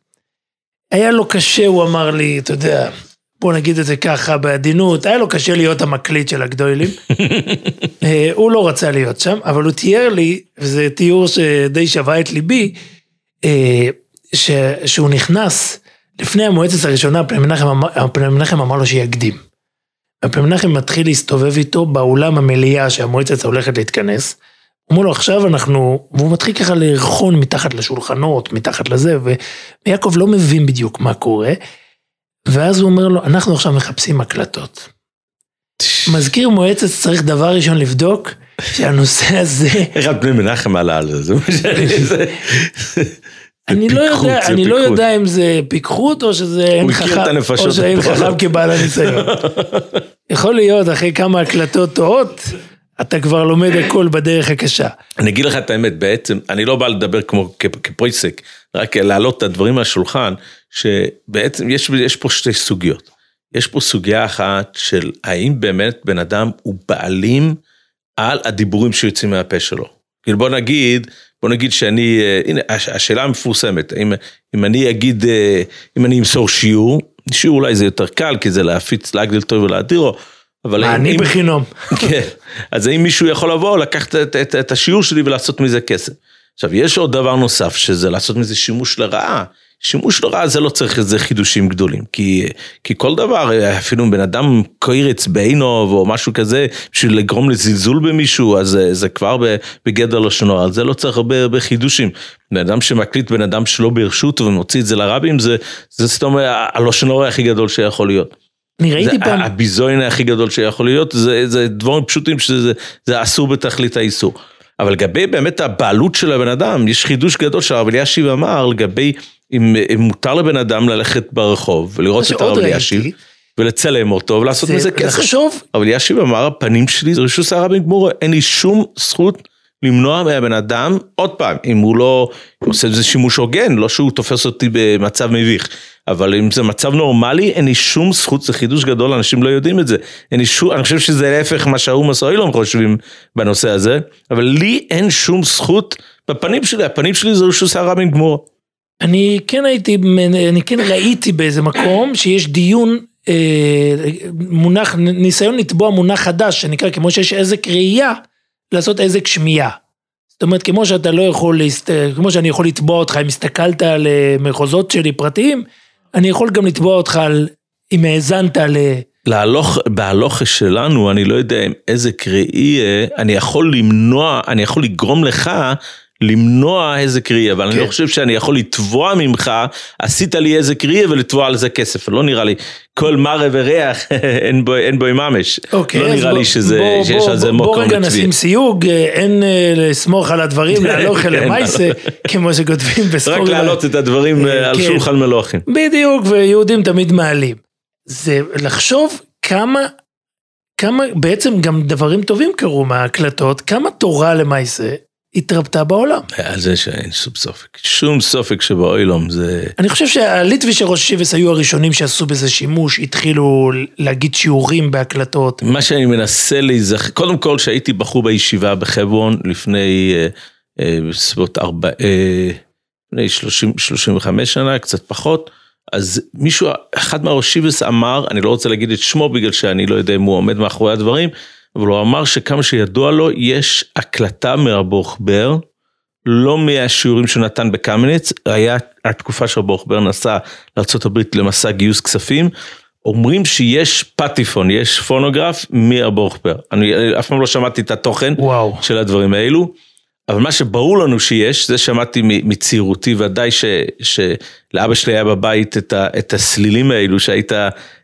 היה לו קשה הוא אמר לי אתה יודע בוא נגיד את זה ככה בעדינות היה לו קשה להיות המקליט של הגדולים. אה, הוא לא רצה להיות שם, אבל הוא תיאר לי, וזה תיאור שדי שווה את ליבי, אה, ש, שהוא נכנס לפני המועצת הראשונה, פני מנחם, אמר- לו שיקדים. הפני מנחם מתחיל להסתובב איתו באולם המליאה שהמועצת הולכת להתכנס. הוא אומר לו עכשיו אנחנו, והוא מתחיל ככה לרחון מתחת לשולחנות, מתחת לזה, ויעקב לא מבין בדיוק מה קורה. ואז הוא אומר לו, אנחנו עכשיו מחפשים הקלטות. מזכיר מועצת צריך דבר ראשון לבדוק שהנושא הזה, איך על מנחם עלה על זה? אני לא יודע, זה אני לא. יודע אם זה פיקחות או שזה אין חכם, או שאין. חכם כבעל הניסיון. יכול להיות אחרי כמה הקלטות טועות, אתה כבר לומד הכל בדרך הקשה. אני אגיד לך את האמת, בעצם, אני לא בא לדבר כמו כפויסק, רק להעלות את הדברים על השולחן, שבעצם יש, יש פה שתי סוגיות. יש פה סוגיה אחת של האם באמת בן אדם הוא בעלים על הדיבורים שיוצאים מהפה שלו. כאילו בוא נגיד, בוא נגיד שאני, אה, הנה, הש- השאלה המפורסמת, אם, אם אני אגיד, אה, אם אני אמסור שיעור, שיעור אולי זה יותר קל, כי זה להפיץ, להגדיל טוב ולהדירו, אבל אני אם- בחינום. כן, אז האם מישהו יכול לבוא, לקחת את, את, את השיעור שלי ולעשות מזה כסף. עכשיו, יש עוד דבר נוסף, שזה לעשות מזה שימוש לרעה. שימוש לרעה זה לא צריך איזה חידושים גדולים, כי, כי כל דבר, אפילו אם בן אדם קוירץ בעינו או משהו כזה, בשביל לגרום לזלזול במישהו, אז זה, זה כבר בגדר הרע, על זה לא צריך הרבה, הרבה חידושים. בן אדם שמקליט בן אדם שלא ברשות ומוציא את זה לרבים, זה, זה הלשון הרע הכי גדול שיכול להיות. אני ראיתי פעם, הביזיון הכי גדול שיכול להיות, זה, זה דברים פשוטים שזה זה אסור בתכלית האיסור. אבל לגבי באמת הבעלות של הבן אדם, יש חידוש גדול שהרב אלישיב אמר לגבי אם, אם מותר לבן אדם ללכת ברחוב ולראות את הרב אלישיב ולצלם אותו ולעשות זה מזה כסף. לחשוב, הרב אלישיב אמר הפנים שלי זה רשות שערה בן גמורה, אין לי שום זכות למנוע מהבן אדם, עוד פעם, אם הוא לא עושה איזה שימוש הוגן, לא שהוא תופס אותי במצב מביך, אבל אם זה מצב נורמלי, אין לי שום זכות, זה חידוש גדול, אנשים לא יודעים את זה. אין לי שום, אני חושב שזה להפך מה שהאו"ם הסוהילום חושבים בנושא הזה, אבל לי אין שום זכות בפנים שלי, הפנים שלי זה רשות שערה בן גמורה. אני כן הייתי, אני כן ראיתי באיזה מקום שיש דיון, אה, מונח, ניסיון לתבוע מונח חדש שנקרא כמו שיש עזק ראייה, לעשות עזק שמיעה. זאת אומרת כמו שאתה לא יכול, להסת... כמו שאני יכול לתבוע אותך אם הסתכלת על אה, מחוזות שלי פרטיים, אני יכול גם לתבוע אותך על אם האזנת ל... להלוך, בהלוכה שלנו, אני לא יודע עם איזה קראי, אני יכול למנוע, אני יכול לגרום לך למנוע איזה קריאה, אבל אני כן. לא חושב שאני יכול לתבוע ממך, עשית לי איזה קריאה ולתבוע על זה כסף, לא נראה לי. כל מראה וריח, אין בו, אין בו ממש. אוקיי, לא נראה בוא- לי שזה, בוא- שיש בוא- על זה בוא- בוא מקום רגע לצבי. נשים סיוג, אה, אין אה, לסמוך על הדברים, להלוך כן, למעשה, כמו שכותבים רק בספורט. להעלות את הדברים אה, על כן. שולחן מלוכים. בדיוק, ויהודים תמיד מעלים. זה לחשוב כמה, כמה, בעצם גם דברים טובים קרו מההקלטות, כמה תורה למעשה התרבתה בעולם. על זה שאין שום סופק, שום סופק שבאוילום זה... אני חושב שהליטבי של ראש שיבס היו הראשונים שעשו בזה שימוש, התחילו להגיד שיעורים בהקלטות. מה שאני מנסה להיזכר, קודם כל שהייתי בחור בישיבה בחברון לפני אה, אה, בסביבות ארבע, אה, לפני 30, 35 שנה, קצת פחות, אז מישהו, אחד מהראשיבס אמר, אני לא רוצה להגיד את שמו בגלל שאני לא יודע אם הוא עומד מאחורי הדברים, אבל הוא אמר שכמה שידוע לו, יש הקלטה מהבוכבר, לא מהשיעורים שהוא נתן בקמיניץ, היה התקופה שהבוכבר נסע לארה"ב למסע גיוס כספים, אומרים שיש פטיפון, יש פונוגרף מהבוכבר. אני אף פעם לא שמעתי את התוכן וואו. של הדברים האלו, אבל מה שברור לנו שיש, זה שמעתי מצעירותי, ודאי ש, שלאבא שלי היה בבית את, ה, את הסלילים האלו, שהיית,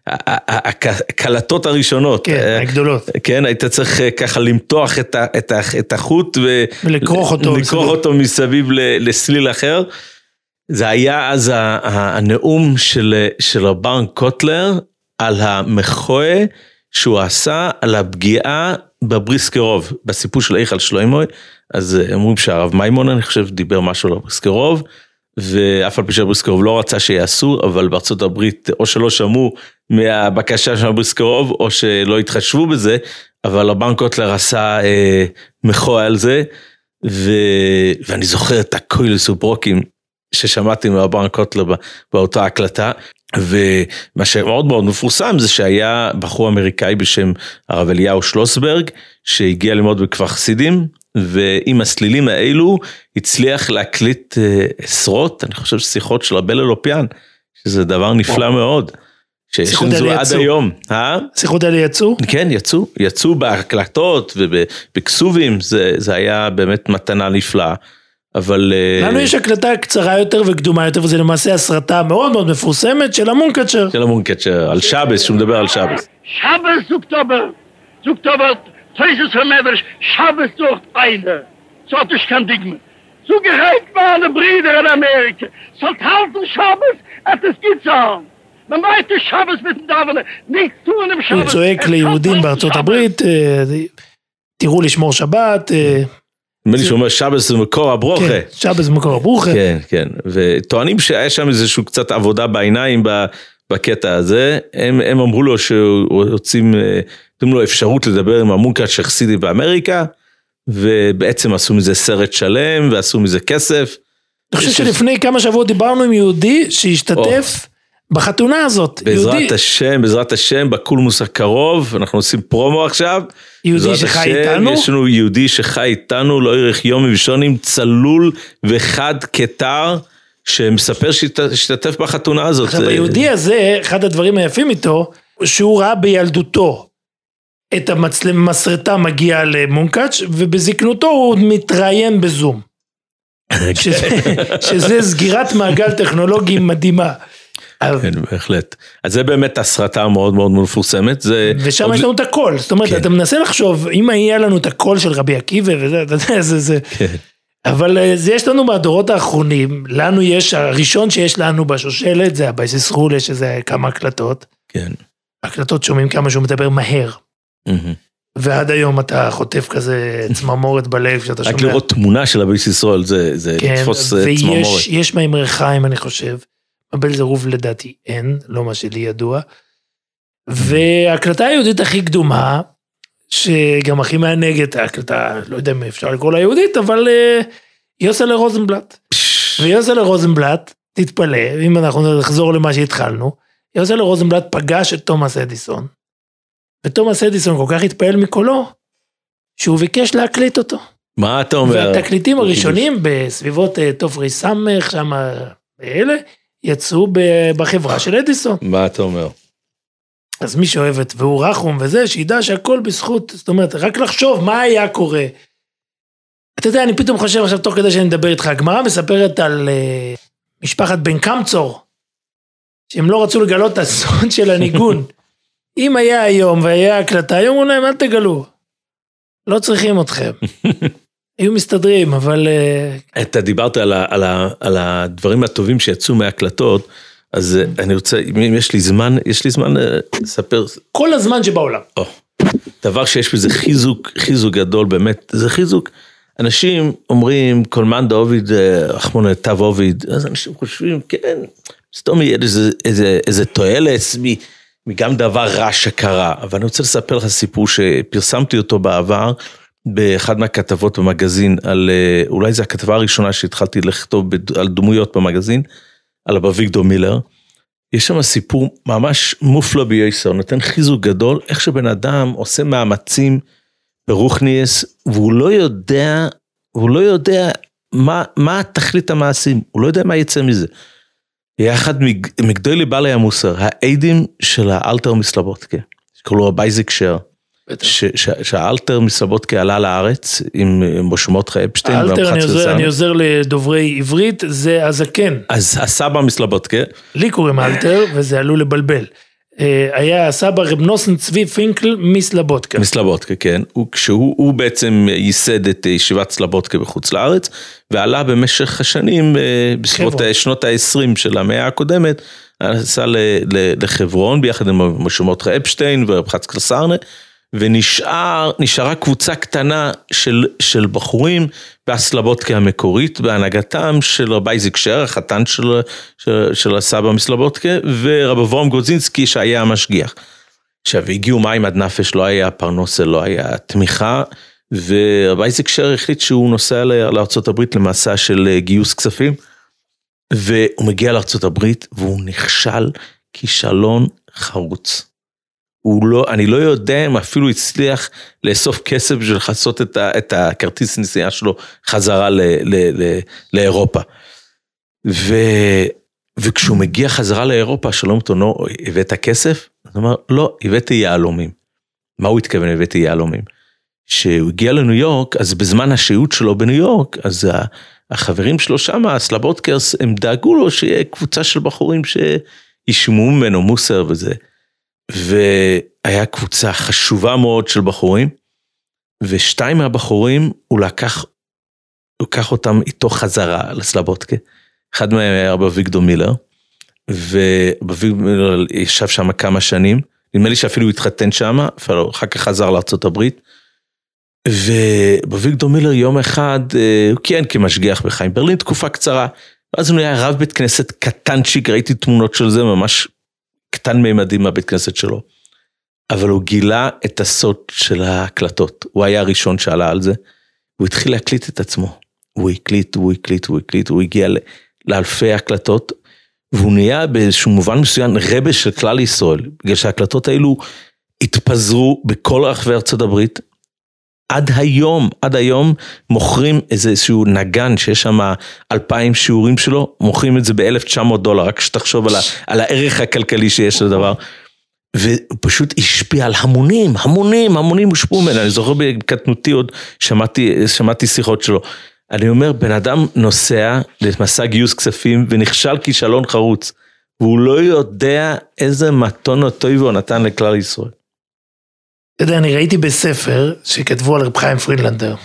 הקלטות הראשונות. כן, אה, הגדולות. כן, היית צריך אה, ככה למתוח את, ה, את, ה, את החוט ו... ולכרוך אותו לכרוך מסביב. אותו מסביב לסליל אחר. זה היה אז הנאום של, של הברן קוטלר על המכוה שהוא עשה על הפגיעה בבריסקרוב, בסיפור של היכל שלוימוי, אז אה, אומרים שהרב מימון אני חושב דיבר משהו על הבריסקרוב, ואף על פי שהבריסקרוב לא רצה שיעשו, אבל בארצות הברית או שלא שמעו מהבקשה של הבריסקרוב, או שלא התחשבו בזה, אבל הברן קוטלר עשה אה, מכוה על זה, ו... ואני זוכר את הקוילס וברוקים ששמעתי מהברן קוטלר בא- באותה הקלטה, ומה שמאוד מאוד מפורסם זה שהיה בחור אמריקאי בשם הרב אליהו שלוסברג, שהגיע ללמוד בכפר חסידים, ועם הסלילים האלו הצליח להקליט אה, עשרות, אני חושב, שיחות של רבי אלופיאן, שזה דבר נפלא מאוד. שיש שיחות האלה עד יצאו. היום. אה? שיחות האלה יצאו? כן, יצאו, יצאו בהקלטות ובכסובים, זה, זה היה באמת מתנה נפלאה. אבל... אה, לנו יש הקלטה קצרה יותר וקדומה יותר, וזה למעשה הסרטה מאוד מאוד מפורסמת של המונקצ'ר. של המונקצ'ר, על שבס, שהוא מדבר על שבס. Shabbos sucht aber, aber, Teuses vermedrisch, Shabbos sucht eine. So hat ich kein Digme. So gerät meine Brüder in Amerika. Sollt halten Shabbos, et es gibt's auch. Man meint die Shabbos mit dem Davene, nichts tun im הוא Shabbos. צועק ליהודים בארצות. הברית, אה, תראו לשמור שבת, אה, נדמה לי שהוא אומר שבס זה מקור הברוכה. כן, שבת זה מקור הברוכה. כן, כן, וטוענים שהיה שם איזשהו קצת עבודה בעיניים ב- בקטע הזה, הם, הם אמרו לו שרוצים, אה, נותנים לו אפשרות לדבר עם המונקאץ' החסידי באמריקה, ובעצם עשו מזה סרט שלם ועשו מזה כסף. אני חושב שלפני כמה שבועות דיברנו עם יהודי שהשתתף בחתונה הזאת. בעזרת יהודי- השם, בעזרת השם, בקולמוס הקרוב, אנחנו עושים פרומו עכשיו. יהודי שחי השם, איתנו? יש לנו יהודי שחי איתנו, לא ירח יום ובשונים, צלול וחד כתר, שמספר שהשת- שהשתתף בחתונה הזאת. עכשיו זה- היהודי הזה, אחד הדברים היפים איתו, שהוא ראה בילדותו את המסרטה מגיעה למונקאץ', ובזקנותו הוא מתראיין בזום. שזה, שזה סגירת מעגל טכנולוגי מדהימה. כן, בהחלט. אז זה באמת הסרטה המאוד מאוד מפורסמת. זה... ושם יש לנו את הקול, זאת אומרת, כן. אתה מנסה לחשוב, אם היה לנו את הקול של רבי עקיבא וזה, אתה יודע, זה, זה, כן. אבל אה, זה יש לנו מהדורות האחרונים, לנו יש, הראשון שיש לנו בשושלת זה הבית ישראל, שזה כמה הקלטות, כן. הקלטות שומעים כמה שהוא מדבר מהר. ועד היום אתה חוטף כזה צמרמורת בלב כשאתה שומע. רק לראות תמונה של הבית ישראל זה זה כן, לתפוס אה, צמרמורת. ויש יש מימרי חיים אני חושב, מבל זרוב לדעתי אין, לא מה שלי ידוע. וההקלטה היהודית הכי קדומה, שגם הכי מענגת, ההקלטה, לא יודע אם אפשר לקרוא לה יהודית, אבל אה, יוסלה רוזנבלט. ויוסלה רוזנבלט, תתפלא, אם אנחנו נחזור למה שהתחלנו, יוסלה רוזנבלט פגש את תומאס אדיסון, ותומאס אדיסון כל כך התפעל מקולו, שהוא ביקש להקליט אותו. מה אתה אומר? והתקליטים הראשונים בסביבות אה, תופרי סמך, שם אלה, יצאו בחברה של אדיסון. מה אתה אומר? אז מי שאוהב את והוא רחום וזה, שידע שהכל בזכות, זאת אומרת, רק לחשוב מה היה קורה אתה יודע, אני פתאום חושב עכשיו, תוך כדי שאני מדבר איתך, הגמרא מספרת על אה, משפחת בן קמצור, שהם לא רצו לגלות את הסוד של הניגון. אם היה היום והיה הקלטה, היו אומרים להם, אל תגלו. לא צריכים אתכם. היו מסתדרים, אבל... אה, אתה דיברת על, ה, על, ה, על הדברים הטובים שיצאו מההקלטות, אז אה, אני רוצה, אם יש לי זמן, יש לי זמן אה, לספר. כל הזמן שבעולם. או, דבר שיש בזה חיזוק, חיזוק גדול באמת, זה חיזוק. אנשים אומרים, כל מאן דאוביד, רחמון תו עוביד, אז אנשים חושבים, כן, סתום יהיה איזה, איזה, איזה תועלת מגם דבר רע שקרה, אבל אני רוצה לספר לך סיפור שפרסמתי אותו בעבר, באחד מהכתבות במגזין, על, אה, אולי זו הכתבה הראשונה שהתחלתי לכתוב על דמויות במגזין, על אביגדור מילר. יש שם סיפור ממש מופלא בייסר, נותן חיזוק גדול, איך שבן אדם עושה מאמצים ברוכניאס, והוא לא יודע, הוא לא יודע מה, מה תכלית המעשים, הוא לא יודע מה יצא מזה. יחד מגדולי בעלי המוסר, ה איידעם של האלתר מסלבודקה, שקוראים לו רב אייזיק שר. שהאלתר מסלבודקה עלה לארץ עם משה מרדכי אפשטיין. האלתר, אני עוזר, אני עוזר לדוברי עברית, זה הזקן. אז הסבא מסלבודקה. לי קוראים אלתר, וזה עלול לבלבל. אה, היה הסבא רב נוסן צבי פינקל מסלבודקה. מסלבודקה, כן. הוא, כשהוא הוא בעצם ייסד את ישיבת סלבודקה בחוץ לארץ, ועלה במשך השנים, אה, בסביבות שנות ה-20 של המאה הקודמת, נסע לחברון ביחד עם מרדכי אפשטיין ורב חצקל סרנה. ונשארה קבוצה קטנה של, של בחורים בהסלבודקה המקורית, בהנהגתם של רבי איזיק שר, החתן של, של, של הסבא מסלבודקה, ורב אברום גוזינסקי שהיה המשגיח. עכשיו, הגיעו מים עד נפש, לא היה פרנוסה, לא היה תמיכה, ורבי איזיק שר החליט שהוא נוסע לארה"ב למסע של גיוס כספים, והוא מגיע לארה"ב והוא נכשל כישלון חרוץ. הוא לא, אני לא יודע אם אפילו הצליח לאסוף כסף בשביל לכסות את, את הכרטיס נסיעה שלו חזרה ל, ל, ל, לאירופה. ו, וכשהוא מגיע חזרה לאירופה, שלום תונו, הבאת כסף? הוא אמר, לא, הבאתי יהלומים. מה הוא התכוון הבאתי יהלומים? כשהוא הגיע לניו יורק, אז בזמן השהות שלו בניו יורק, אז החברים שלו שם, הסלבודקרס, הם דאגו לו שיהיה קבוצה של בחורים שישמעו ממנו מוסר וזה. והיה קבוצה חשובה מאוד של בחורים, ושתיים מהבחורים הוא לקח, הוא לקח אותם איתו חזרה לסלבודקה. אחד מהם היה רבי אביגדור מילר, ואביגדור מילר ישב שם כמה שנים, נדמה לי שאפילו הוא התחתן שם, אחר כך חזר לארה"ב. ובאביגדור מילר יום אחד, אה, הוא כיהן כמשגיח בחיים ברלין תקופה קצרה, ואז הוא היה רב בית כנסת קטנצ'יק, ראיתי תמונות של זה ממש קטן מימדים מהבית כנסת שלו. אבל הוא גילה את הסוד של ההקלטות, הוא היה הראשון שעלה על זה, הוא התחיל להקליט את עצמו. הוא הקליט, הוא הקליט, הוא הקליט, הוא הגיע לאלפי הקלטות, והוא נהיה באיזשהו מובן מסוים רבה של כלל ישראל, בגלל שההקלטות האלו התפזרו בכל רחבי ארצות הברית, עד היום, עד היום מוכרים איזשהו נגן שיש שם אלפיים שיעורים שלו, מוכרים את זה ב-1900 דולר, רק שתחשוב על, ה, על הערך הכלכלי שיש לדבר. והוא פשוט השפיע על המונים, המונים, המונים הושפעו ממנו, אני זוכר בקטנותי עוד שמעתי, שמעתי שיחות שלו. אני אומר, בן אדם נוסע למסע גיוס כספים ונכשל כישלון חרוץ, והוא לא יודע איזה מתון או טוב הוא נתן לכלל ישראל. אתה יודע, אני ראיתי בספר שכתבו על רב חיים פרידלנדר.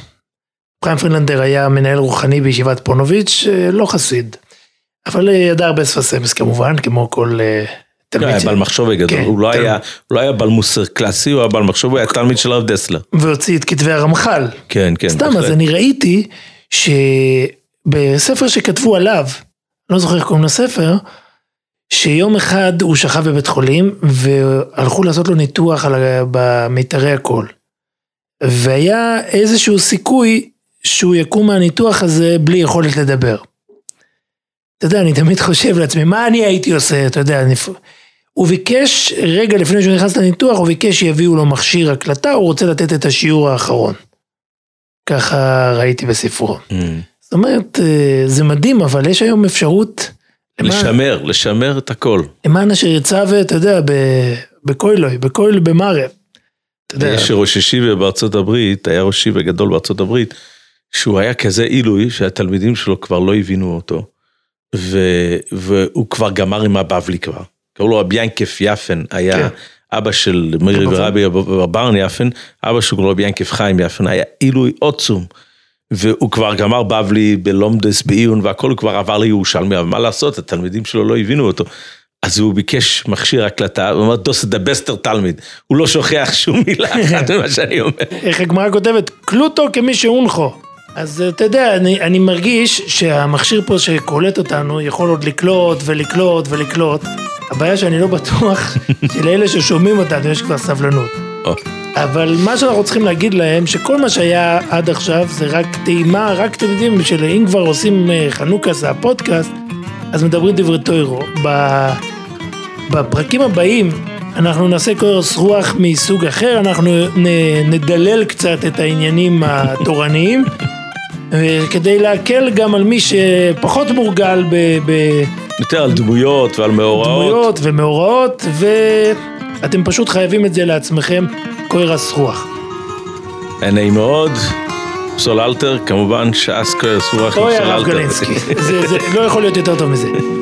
חיים פרידלנדר היה מנהל רוחני בישיבת פונוביץ', אה, לא חסיד. אבל אה, ידע הרבה שפת אמס כמובן, כמו כל אה, תלמיד. הוא היה בעל מחשוב גדול, כן, הוא לא היה, לא היה בעל מוסר קלאסי, הוא היה בעל מחשוב, הוא היה תלמיד של הרב דסלר. והוציא את כתבי הרמח"ל. כן, כן. סתם, אז אני ראיתי שבספר שכתבו עליו, לא זוכר איך קוראים לספר, שיום אחד הוא שכב בבית חולים והלכו לעשות לו ניתוח במיתרי הקול. והיה איזשהו סיכוי שהוא יקום מהניתוח הזה בלי יכולת לדבר. אתה יודע, אני תמיד חושב לעצמי, מה אני הייתי עושה, אתה יודע, אני... הוא ביקש, רגע לפני שהוא נכנס לניתוח, הוא ביקש שיביאו לו מכשיר הקלטה, הוא רוצה לתת את השיעור האחרון. ככה ראיתי בספרו. Mm. זאת אומרת, אה, זה מדהים, אבל יש היום אפשרות לשמר, לשמר את הכל. למען אשר יצא ואתה יודע, בקוילוי, בקוילוי במארב. יש ראש ישיבה בארצות הברית, היה ראש ישיבה גדול בארצות הברית, שהוא היה כזה עילוי שהתלמידים שלו כבר לא הבינו אותו, ו, והוא כבר גמר עם הבבלי כבר. קראו לו רבי יענקב יפהן, היה כן. אבא של מירי ורבי ברברן יפן, אבא שלו קראו לו רבי יענקב חיים יפהן, היה עילוי עוצום. והוא כבר גמר בבלי בלומדות בעיון והכל, הוא כבר עבר לירושלמי, אבל מה לעשות, התלמידים שלו לא הבינו אותו. אז הוא ביקש מכשיר הקלטה, הוא אמר, דאָס דער בעסטער תלמיד, הוא לא שוכח שום מילה אחת ממה שאני אומר. איך הגמרא כותבת? קלוטה כמי שהונחה. אז אתה יודע, אני, אני מרגיש שהמכשיר פה שקולט אותנו יכול עוד לקלוט ולקלוט ולקלוט. הבעיה שאני לא בטוח שלאלה ששומעים אותנו יש כבר סבלנות. או, אבל מה שאנחנו צריכים להגיד להם, שכל מה שהיה עד עכשיו זה רק טעימה, רק אתם יודעים, שאם כבר עושים אה, חנוכה זה הפודקאסט, אז מדברים דברי טוירו. ב- בפרקים הבאים אנחנו נעשה קורס רוח מסוג אחר, אנחנו נ- נדלל קצת את העניינים התורניים, אה, כדי להקל גם על מי שפחות מורגל ב... ב- יותר על דמויות ועל מאורעות. דמויות ומאורעות, ואתם פשוט חייבים את זה לעצמכם, קוירס רוח. נעים מאוד. פסול אלתר, כמובן, ש"ס כועס רוח עם אוי פסול הרב. גלנסקי, זה, זה לא יכול להיות יותר טוב מזה.